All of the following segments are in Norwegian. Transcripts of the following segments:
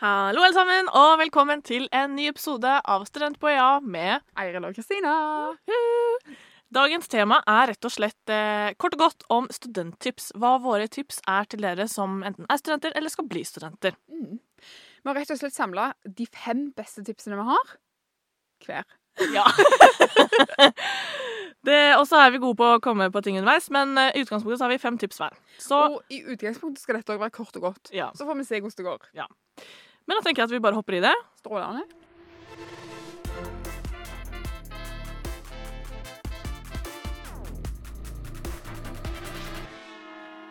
Hallo, alle sammen, og velkommen til en ny episode av Student på EA med Eiril og Kristina. Dagens tema er rett og slett eh, kort og godt om studenttips. Hva våre tips er til dere som enten er studenter eller skal bli studenter. Mm. Vi har rett og slett samla de fem beste tipsene vi har. Hver. Ja. Og så er vi gode på å komme på ting underveis, men eh, i utgangspunktet så har vi fem tips hver. Så, Og i utgangspunktet skal dette også være kort og godt. ja. Så får vi se hvordan det går. Men da tenker jeg at vi bare hopper i det. Strålende.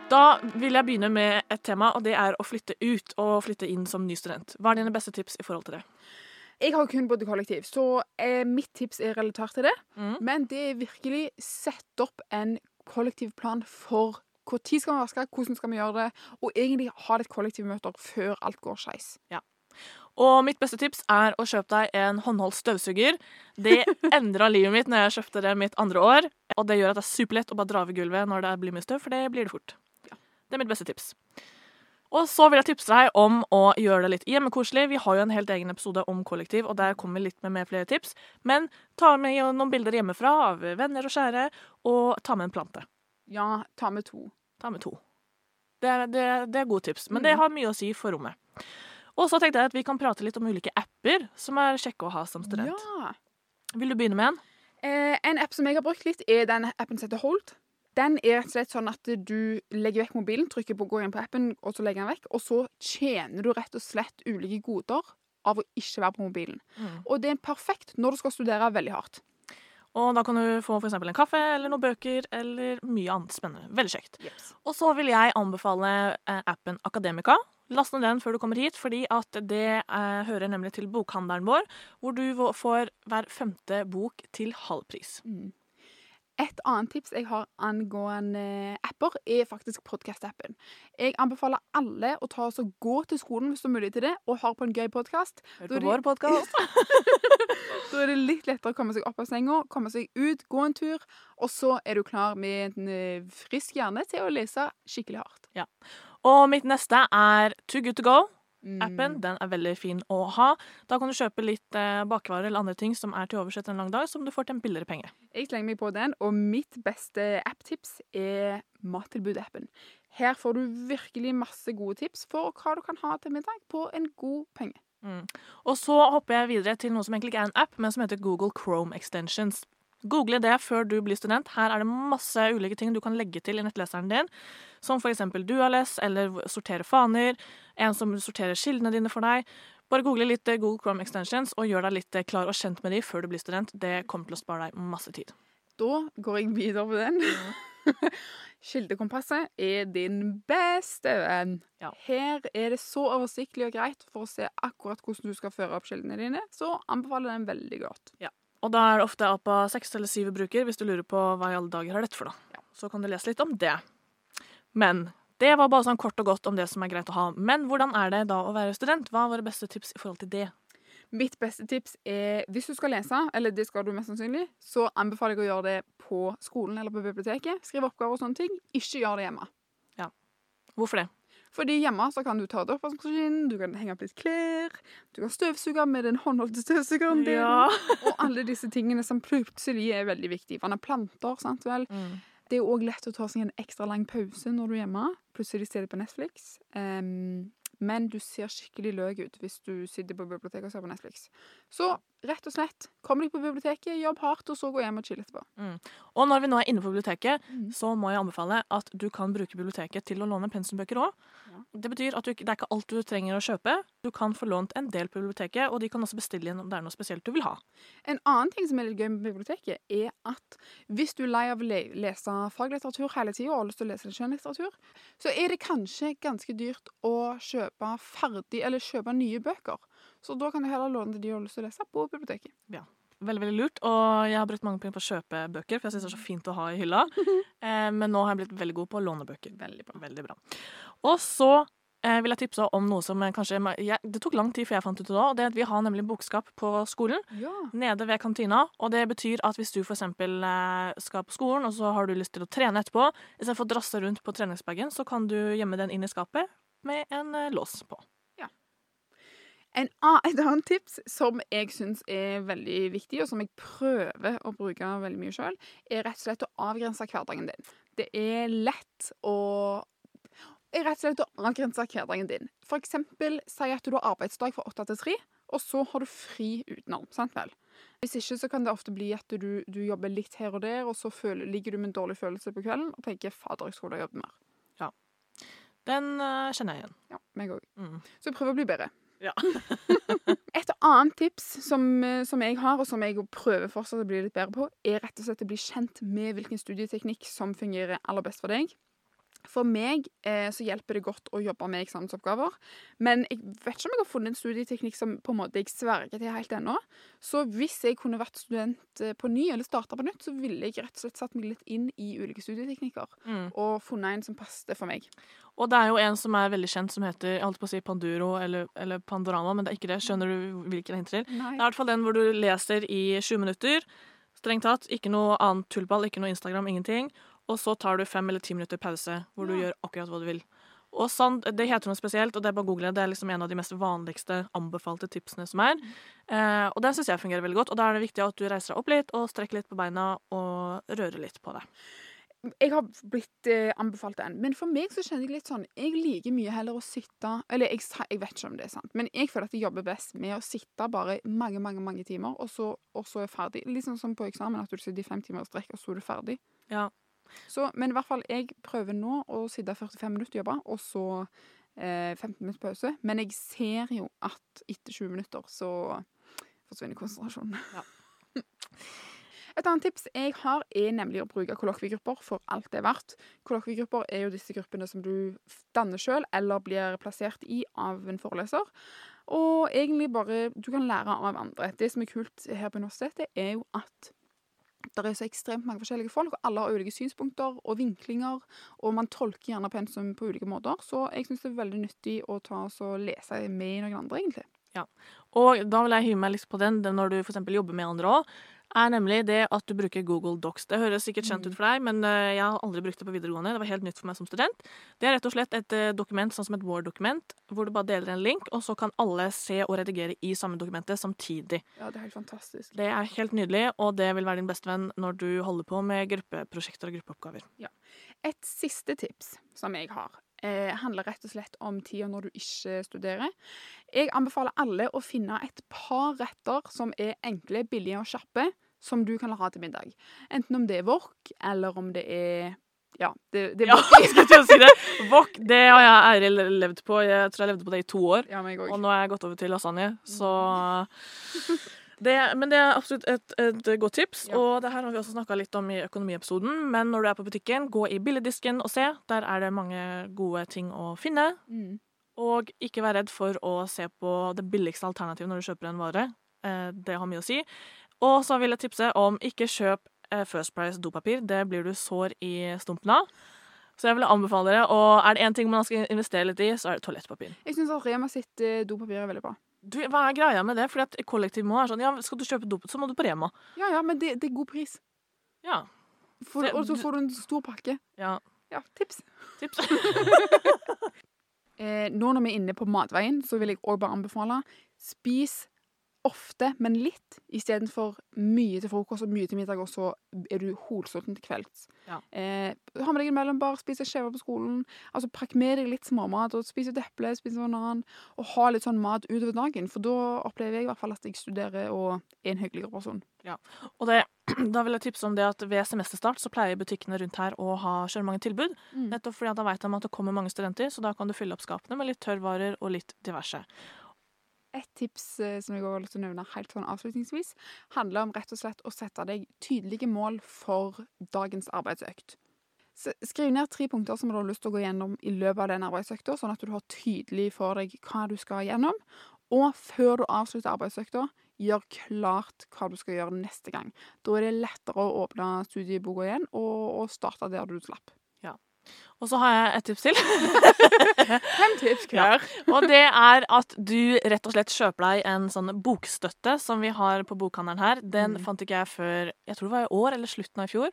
Da vil jeg begynne med et tema, og det er å flytte ut og flytte inn som ny student. Hva er dine beste tips i forhold til det? Jeg har kun bodd i kollektiv, så eh, mitt tips er relatert til det. Mm. Men det er virkelig sett opp en kollektivplan for tid skal vi vaske, hvordan skal vi gjøre det, og egentlig ha litt kollektivmøter før alt går skeis. Og mitt beste tips er å kjøpe deg en håndholdt støvsuger. Det endra livet mitt når jeg kjøpte det mitt andre år. Og det gjør at det er superlett å bare dra over gulvet når det blir mye støv, for det blir det fort. Ja. Det er mitt beste tips. Og så vil jeg tipse deg om å gjøre det litt hjemmekoselig. Vi har jo en helt egen episode om kollektiv, og der kommer vi litt med, med flere tips. Men ta med noen bilder hjemmefra av venner og kjære, og ta med en plante. Ja, ta med to. Ta med to. Det er, det, det er gode tips, men det Mm. har mye å si for rommet. Og så tenkte jeg at vi kan prate litt om ulike apper som er kjekke å ha som student. Ja. Vil du begynne med en? Eh, en app som jeg har brukt litt, er den appen som heter Hold. Den er rett og slett sånn at du legger vekk mobilen, trykker på gå inn på appen, og så legger den vekk. Og så tjener du rett og slett ulike goder av å ikke være på mobilen. Og det er perfekt når du skal studere veldig hardt. Og da kan du få eksempel en kaffe eller noen bøker eller mye annet spennende. Veldig kjekt. Og så vil jeg anbefale eh, appen Akademika. Last ned den før du kommer hit, fordi at det eh, hører nemlig til bokhandelen vår, hvor du får hver femte bok til halv pris. Mm. Et annet tips jeg har angående apper, er faktisk podkast-appen. Jeg anbefaler alle å ta oss og gå til skolen hvis du har mulighet til det, og høre på en gøy podkast. Hør er på vår podkast. Da er det litt lettere å komme seg opp av senga, komme seg ut, gå en tur, og så er du klar med en eh, frisk hjerne til å lese skikkelig hardt. Og mitt neste er Too Good To Go. Mm. appen. Den er veldig fin å ha. Da kan du kjøpe litt eh, bakvarer eller andre ting som er til overs etter en lang dag, som du får til en billigere penge. Jeg slenger meg på den, og mitt beste app-tips er Mattilbud-appen. Her får du virkelig masse gode tips for hva du kan ha til middag på en god penge. Mm. Og så hopper jeg videre til noe som egentlig ikke er en app, men som heter Google Chrome Extensions. Google det før du blir student. Her er det masse ulike ting du kan legge til i nettleseren din, som eksempel Duales eller sortere faner, en som sorterer kildene dine for deg. Bare google litt eh, Google Chrome Extensions og gjør deg litt eh, klar og kjent med de før du blir student. Det kommer til å spare deg masse tid. Da går jeg videre på den. Kildekompasset er din beste venn. Ja. Her er det så oversiktlig og greit for å se akkurat hvordan du skal føre opp kildene dine, så anbefaler den veldig godt. Og da er det ofte APA 6 eller 7 bruker, hvis du lurer på hva i alle dager har dette for noe. Så kan du lese litt om det. Men det var bare sånn kort og godt om det som er greit å ha. Men hvordan er det da å være student? Hva er våre beste tips i forhold til det? Mitt beste tips er hvis du skal lese, eller det skal du mest sannsynlig, så anbefaler jeg å gjøre det på skolen eller på biblioteket. Skrive oppgaver og sånne ting. Ikke gjør det hjemme. Ja. Hvorfor det? Fordi hjemme så kan du ta ut oppvaskmaskinen, du kan henge opp litt klær, du kan støvsuge med den håndholdte støvsugeren din, ja. og alle disse tingene som plutselig er veldig viktige. Vanne planter, sant vel. Mm. Det er òg lett å ta seg en ekstra lang pause når du er hjemme. Plutselig ser du på Netflix. Ehm, men du ser skikkelig løk ut hvis du sitter på biblioteket og ser på Netflix. Så rett og slett, kom deg på biblioteket, jobb hardt, og så gå hjem og chill etterpå. Og når vi nå er inne på biblioteket, Mm. så må jeg anbefale at du kan bruke biblioteket til å låne pensumbøker òg. Ja. Det betyr at du, det er ikke alt du trenger å kjøpe. Du kan få lånt en del på biblioteket, og de kan også bestille inn om det er noe spesielt du vil ha. En annen ting som er litt gøy med biblioteket, er at hvis du er lei av å le lese faglitteratur hele tida og har lyst til å lese skjønnlitteratur, så er det kanskje ganske dyrt å kjøpe ferdig, eller kjøpe nye bøker. Så da kan du heller låne det de har lyst til å lese, på biblioteket. Veldig veldig lurt, og jeg har brukt mange penger på å kjøpe bøker, for jeg syns det er så fint å ha i hylla. Eh, men nå har jeg blitt veldig god på å låne bøker. Veldig bra. Veldig bra. Og så eh, vil jeg tipse om noe som kanskje jeg, Det tok lang tid før jeg fant ut det da, og det er at vi har nemlig bokskap på skolen. Ja. nede ved kantina. Og det betyr at hvis du eksempel eh, skal på skolen, og så har du lyst til å trene etterpå, istedenfor å drasse rundt på treningsbagen, så kan du gjemme den inn i skapet med en eh, lås på. En a- et annet tips som jeg syns er veldig viktig, og som jeg prøver å bruke veldig mye sjøl, er rett og slett å avgrense hverdagen din. Det er lett å er rett og slett å avgrense hverdagen din. Eksempel si at du har arbeidsdag fra åtte til tre, og så har du fri utenom. sant vel? Hvis ikke så kan det ofte bli at du, du jobber litt her og der, og så føler, ligger du med en dårlig følelse på kvelden og tenker 'fader, jeg skulle ha jobbet mer'. Den uh, kjenner jeg igjen. Ja, meg òg. Mm. Så prøv å bli bedre. Ja. Et annet tips som, eh, som jeg har, og som jeg prøver fortsatt å bli litt bedre på, er rett og slett å bli kjent med hvilken studieteknikk som fungerer aller best for deg. For meg eh, så hjelper det godt å jobbe med eksamensoppgaver. Men jeg vet ikke om jeg har funnet en studieteknikk som på en måte jeg sverger til helt ennå. Så hvis jeg kunne vært student eh, på ny, eller starta på nytt, så ville jeg rett og slett satt meg litt inn i ulike studieteknikker. Mm. Og funnet en som passet for meg. Og det er jo en som er veldig kjent, som heter jeg holdt på å si Panduro eller, eller Pandorama, men det er ikke det. Skjønner du hvilken jeg hinter til? Nei. Det er i hvert fall den hvor du leser i 20 minutter. Strengt tatt. Ikke noe annet tullball, ikke noe Instagram, ingenting. Og så tar du fem eller ti minutter pause, hvor du Ja. gjør akkurat hva du vil. Og sånn, Det heter noe spesielt, og det er bare å google. Det er liksom en av de mest vanligste anbefalte tipsene som er. Eh, og den syns jeg fungerer veldig godt. Og da er det viktig at du reiser deg opp litt og strekker litt på beina og rører litt på det. jeg har blitt eh, anbefalt den, men for meg så kjenner jeg litt sånn Jeg liker mye heller å sitte Eller jeg, jeg vet ikke om det er sant, men jeg føler at jeg jobber best med å sitte bare mange, mange mange timer, og så, og så er jeg ferdig. Litt sånn som på eksamen, at du sitter i fem timer og strekk, og så er du ferdig. Ja. Så, men i hvert fall, jeg prøver nå å sitte 45 minutter og jobbe, og så eh, 15 minutter pause. Men jeg ser jo at etter 20 minutter så forsvinner konsentrasjonen. Ja. Et annet tips jeg har, er nemlig å bruke kollokviegrupper for alt det er verdt. Kollokviegrupper er jo disse gruppene som du danner sjøl, eller blir plassert i av en foreleser. Og egentlig bare Du kan lære av andre. Det som er kult her på universitetet, er jo at det er så ekstremt mange forskjellige folk, og alle har ulike synspunkter og vinklinger, og man tolker gjerne pensum på ulike måter, så jeg syns det er veldig nyttig å ta og lese med noen andre, egentlig. Og da vil jeg hive meg litt på den, når du eksempel jobber med andre òg, er nemlig det at du bruker Google Docs. Det høres sikkert kjent ut for deg, men eh, jeg har aldri brukt det på videregående. Det var helt nytt for meg som student. Det er rett og slett et eh, dokument sånn som et Word-dokument, hvor du bare deler en link, og så kan alle se og redigere i samme dokumentet samtidig. Ja, det er helt fantastisk. Det er helt nydelig, og det vil være din beste venn når du holder på med gruppeprosjekter og gruppeoppgaver. Et siste tips som jeg har, eh, handler rett og slett om tida når du ikke studerer. Jeg anbefaler alle å finne et par retter som er enkle, billige og kjappe, som du kan ha til middag. Enten om det er wok, eller om det er Ja, det, det Ja, jeg skal til å si det! Wok, det har jeg ærlig levd på. Jeg tror jeg levde på det i to år. Ja, Og nå har jeg gått over til lasagne, så det, Men det er absolutt et, et godt tips. Ja. Og det her har vi også snakka litt om i økonomiepisoden. Men når du er på butikken, gå i billedisken og se. Der er det mange gode ting å finne. Mm. Og ikke vær redd for å se på det billigste alternativet når du kjøper en vare. Eh, Det har mye å si. Og så vil jeg tipse om ikke kjøp eh, First Price dopapir. Det blir du sår i stumpen av. Så jeg vil anbefale dere, og er det én ting man skal investere litt i, så er det toalettpapir. Jeg syns Rema sitt eh, dopapir er veldig bra. Du, hva er greia med det? Fordi at kollektiv må være sånn Ja, skal du kjøpe dopet, så må du på Rema. Ja, ja, men det, det er god pris. Ja. For, Det- og så får du en stor pakke. Ja. Ja, tips. Tips. Eh, nå når vi er inne på matveien, så vil jeg òg bare anbefale spis ofte, men litt, istedenfor mye til frokost og mye til middag, og så er du holsulten til kvelds. Ja. Eh, ha med deg en mellombar, spise en skjeve på skolen. Altså Pakk med deg litt småmat, og spis et eple, spis en banan, og ha litt sånn mat utover dagen. For da opplever jeg i hvert fall at jeg studerer og er en hyggeligere person. Og det, da vil jeg tipse om det at ved semesterstart så pleier butikkene rundt her å ha kjøre mange tilbud. Mm. Nettopp fordi at da vet de at det kommer mange studenter, så da kan du fylle opp skapene med litt tørrvarer og litt diverse. Et tips eh, som jeg har lyst til å nevne helt sånn avslutningsvis, handler om rett og slett å sette deg tydelige mål for dagens arbeidsøkt. Skriv ned tre punkter som du har lyst til å gå gjennom i løpet av den arbeidsøkta, sånn at du har tydelig for deg hva du skal gjennom. Og før du avslutter arbeidsøkta, gjør klart hva du skal gjøre neste gang. Da er det lettere å åpne studieboka igjen og, og starte der du slapp. Og så har jeg et tips til. Fem tips Ja. Og det er at du rett og slett kjøper deg en sånn bokstøtte som vi har på bokhandelen her. Den Mm. fant ikke jeg før jeg tror det var i år eller slutten av i fjor.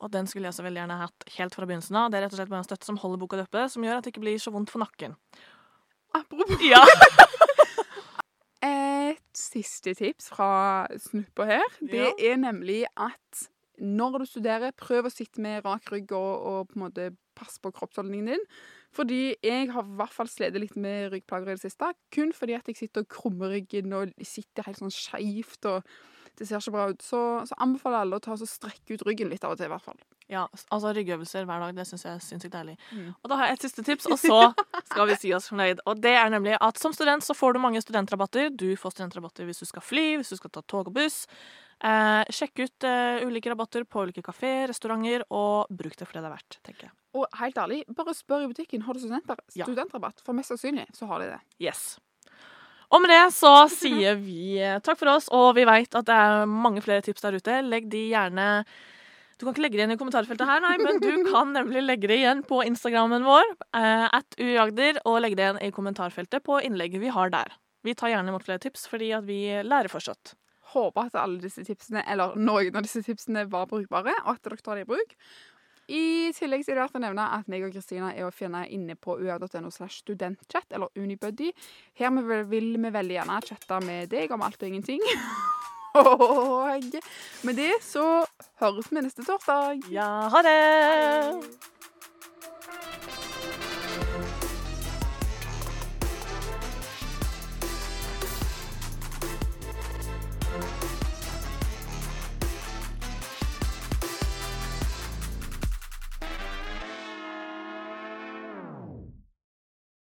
Og den skulle jeg så veldig gjerne hatt helt fra begynnelsen av. Det er rett og slett bare en støtte som holder boka oppe, som gjør at det ikke blir så vondt for nakken. Apropos Ja. siste tips fra snuppa her. Det er nemlig at når du studerer, prøv å sitte med rak rygg og, og på en måte passe på kroppsholdningen din. Fordi jeg har i hvert fall slitt litt med ryggplager i det siste. Kun fordi at jeg sitter og krummer ryggen og sitter helt sånn skeivt og det ser ikke bra ut. Så, så anbefaler alle å ta og strekke ut ryggen litt av og til, i hvert fall. Ja, altså ryggøvelser hver dag, det syns jeg er sinnssykt deilig. Mm. Og da har jeg et siste tips, og så skal vi si oss fornøyd. Og det er nemlig at som student så får du mange studentrabatter. Du får studentrabatter hvis du skal fly, hvis du skal ta tog og buss. Eh, sjekk ut eh, ulike rabatter på ulike kafeer, restauranter, og bruk det for det det er verdt, tenker jeg. Og helt ærlig, bare spør i butikken har du studenter, Ja. studentrabatt. For mest sannsynlig så har de det. Yes. Og med det så sier vi eh, takk for oss, og vi veit at det er mange flere tips der ute. Legg de gjerne Du kan ikke legge det igjen i kommentarfeltet her, nei, men du kan nemlig legge det igjen på Instagrammen vår, eh, at uagder, og legge det igjen i kommentarfeltet på innlegget vi har der. Vi tar gjerne imot flere tips, fordi at vi lærer fortsatt. Håper at alle disse tipsene, eller noen av disse tipsene var brukbare, og at dere tar dem i bruk. I tillegg er det verdt å nevne at meg og Kristina er å finne inne på ua.no slash studentchat, eller Unibuddy. Her vil vi veldig gjerne chatte med deg om alt og ingenting. Og med det så høres vi neste torsdag. Ja, ha det!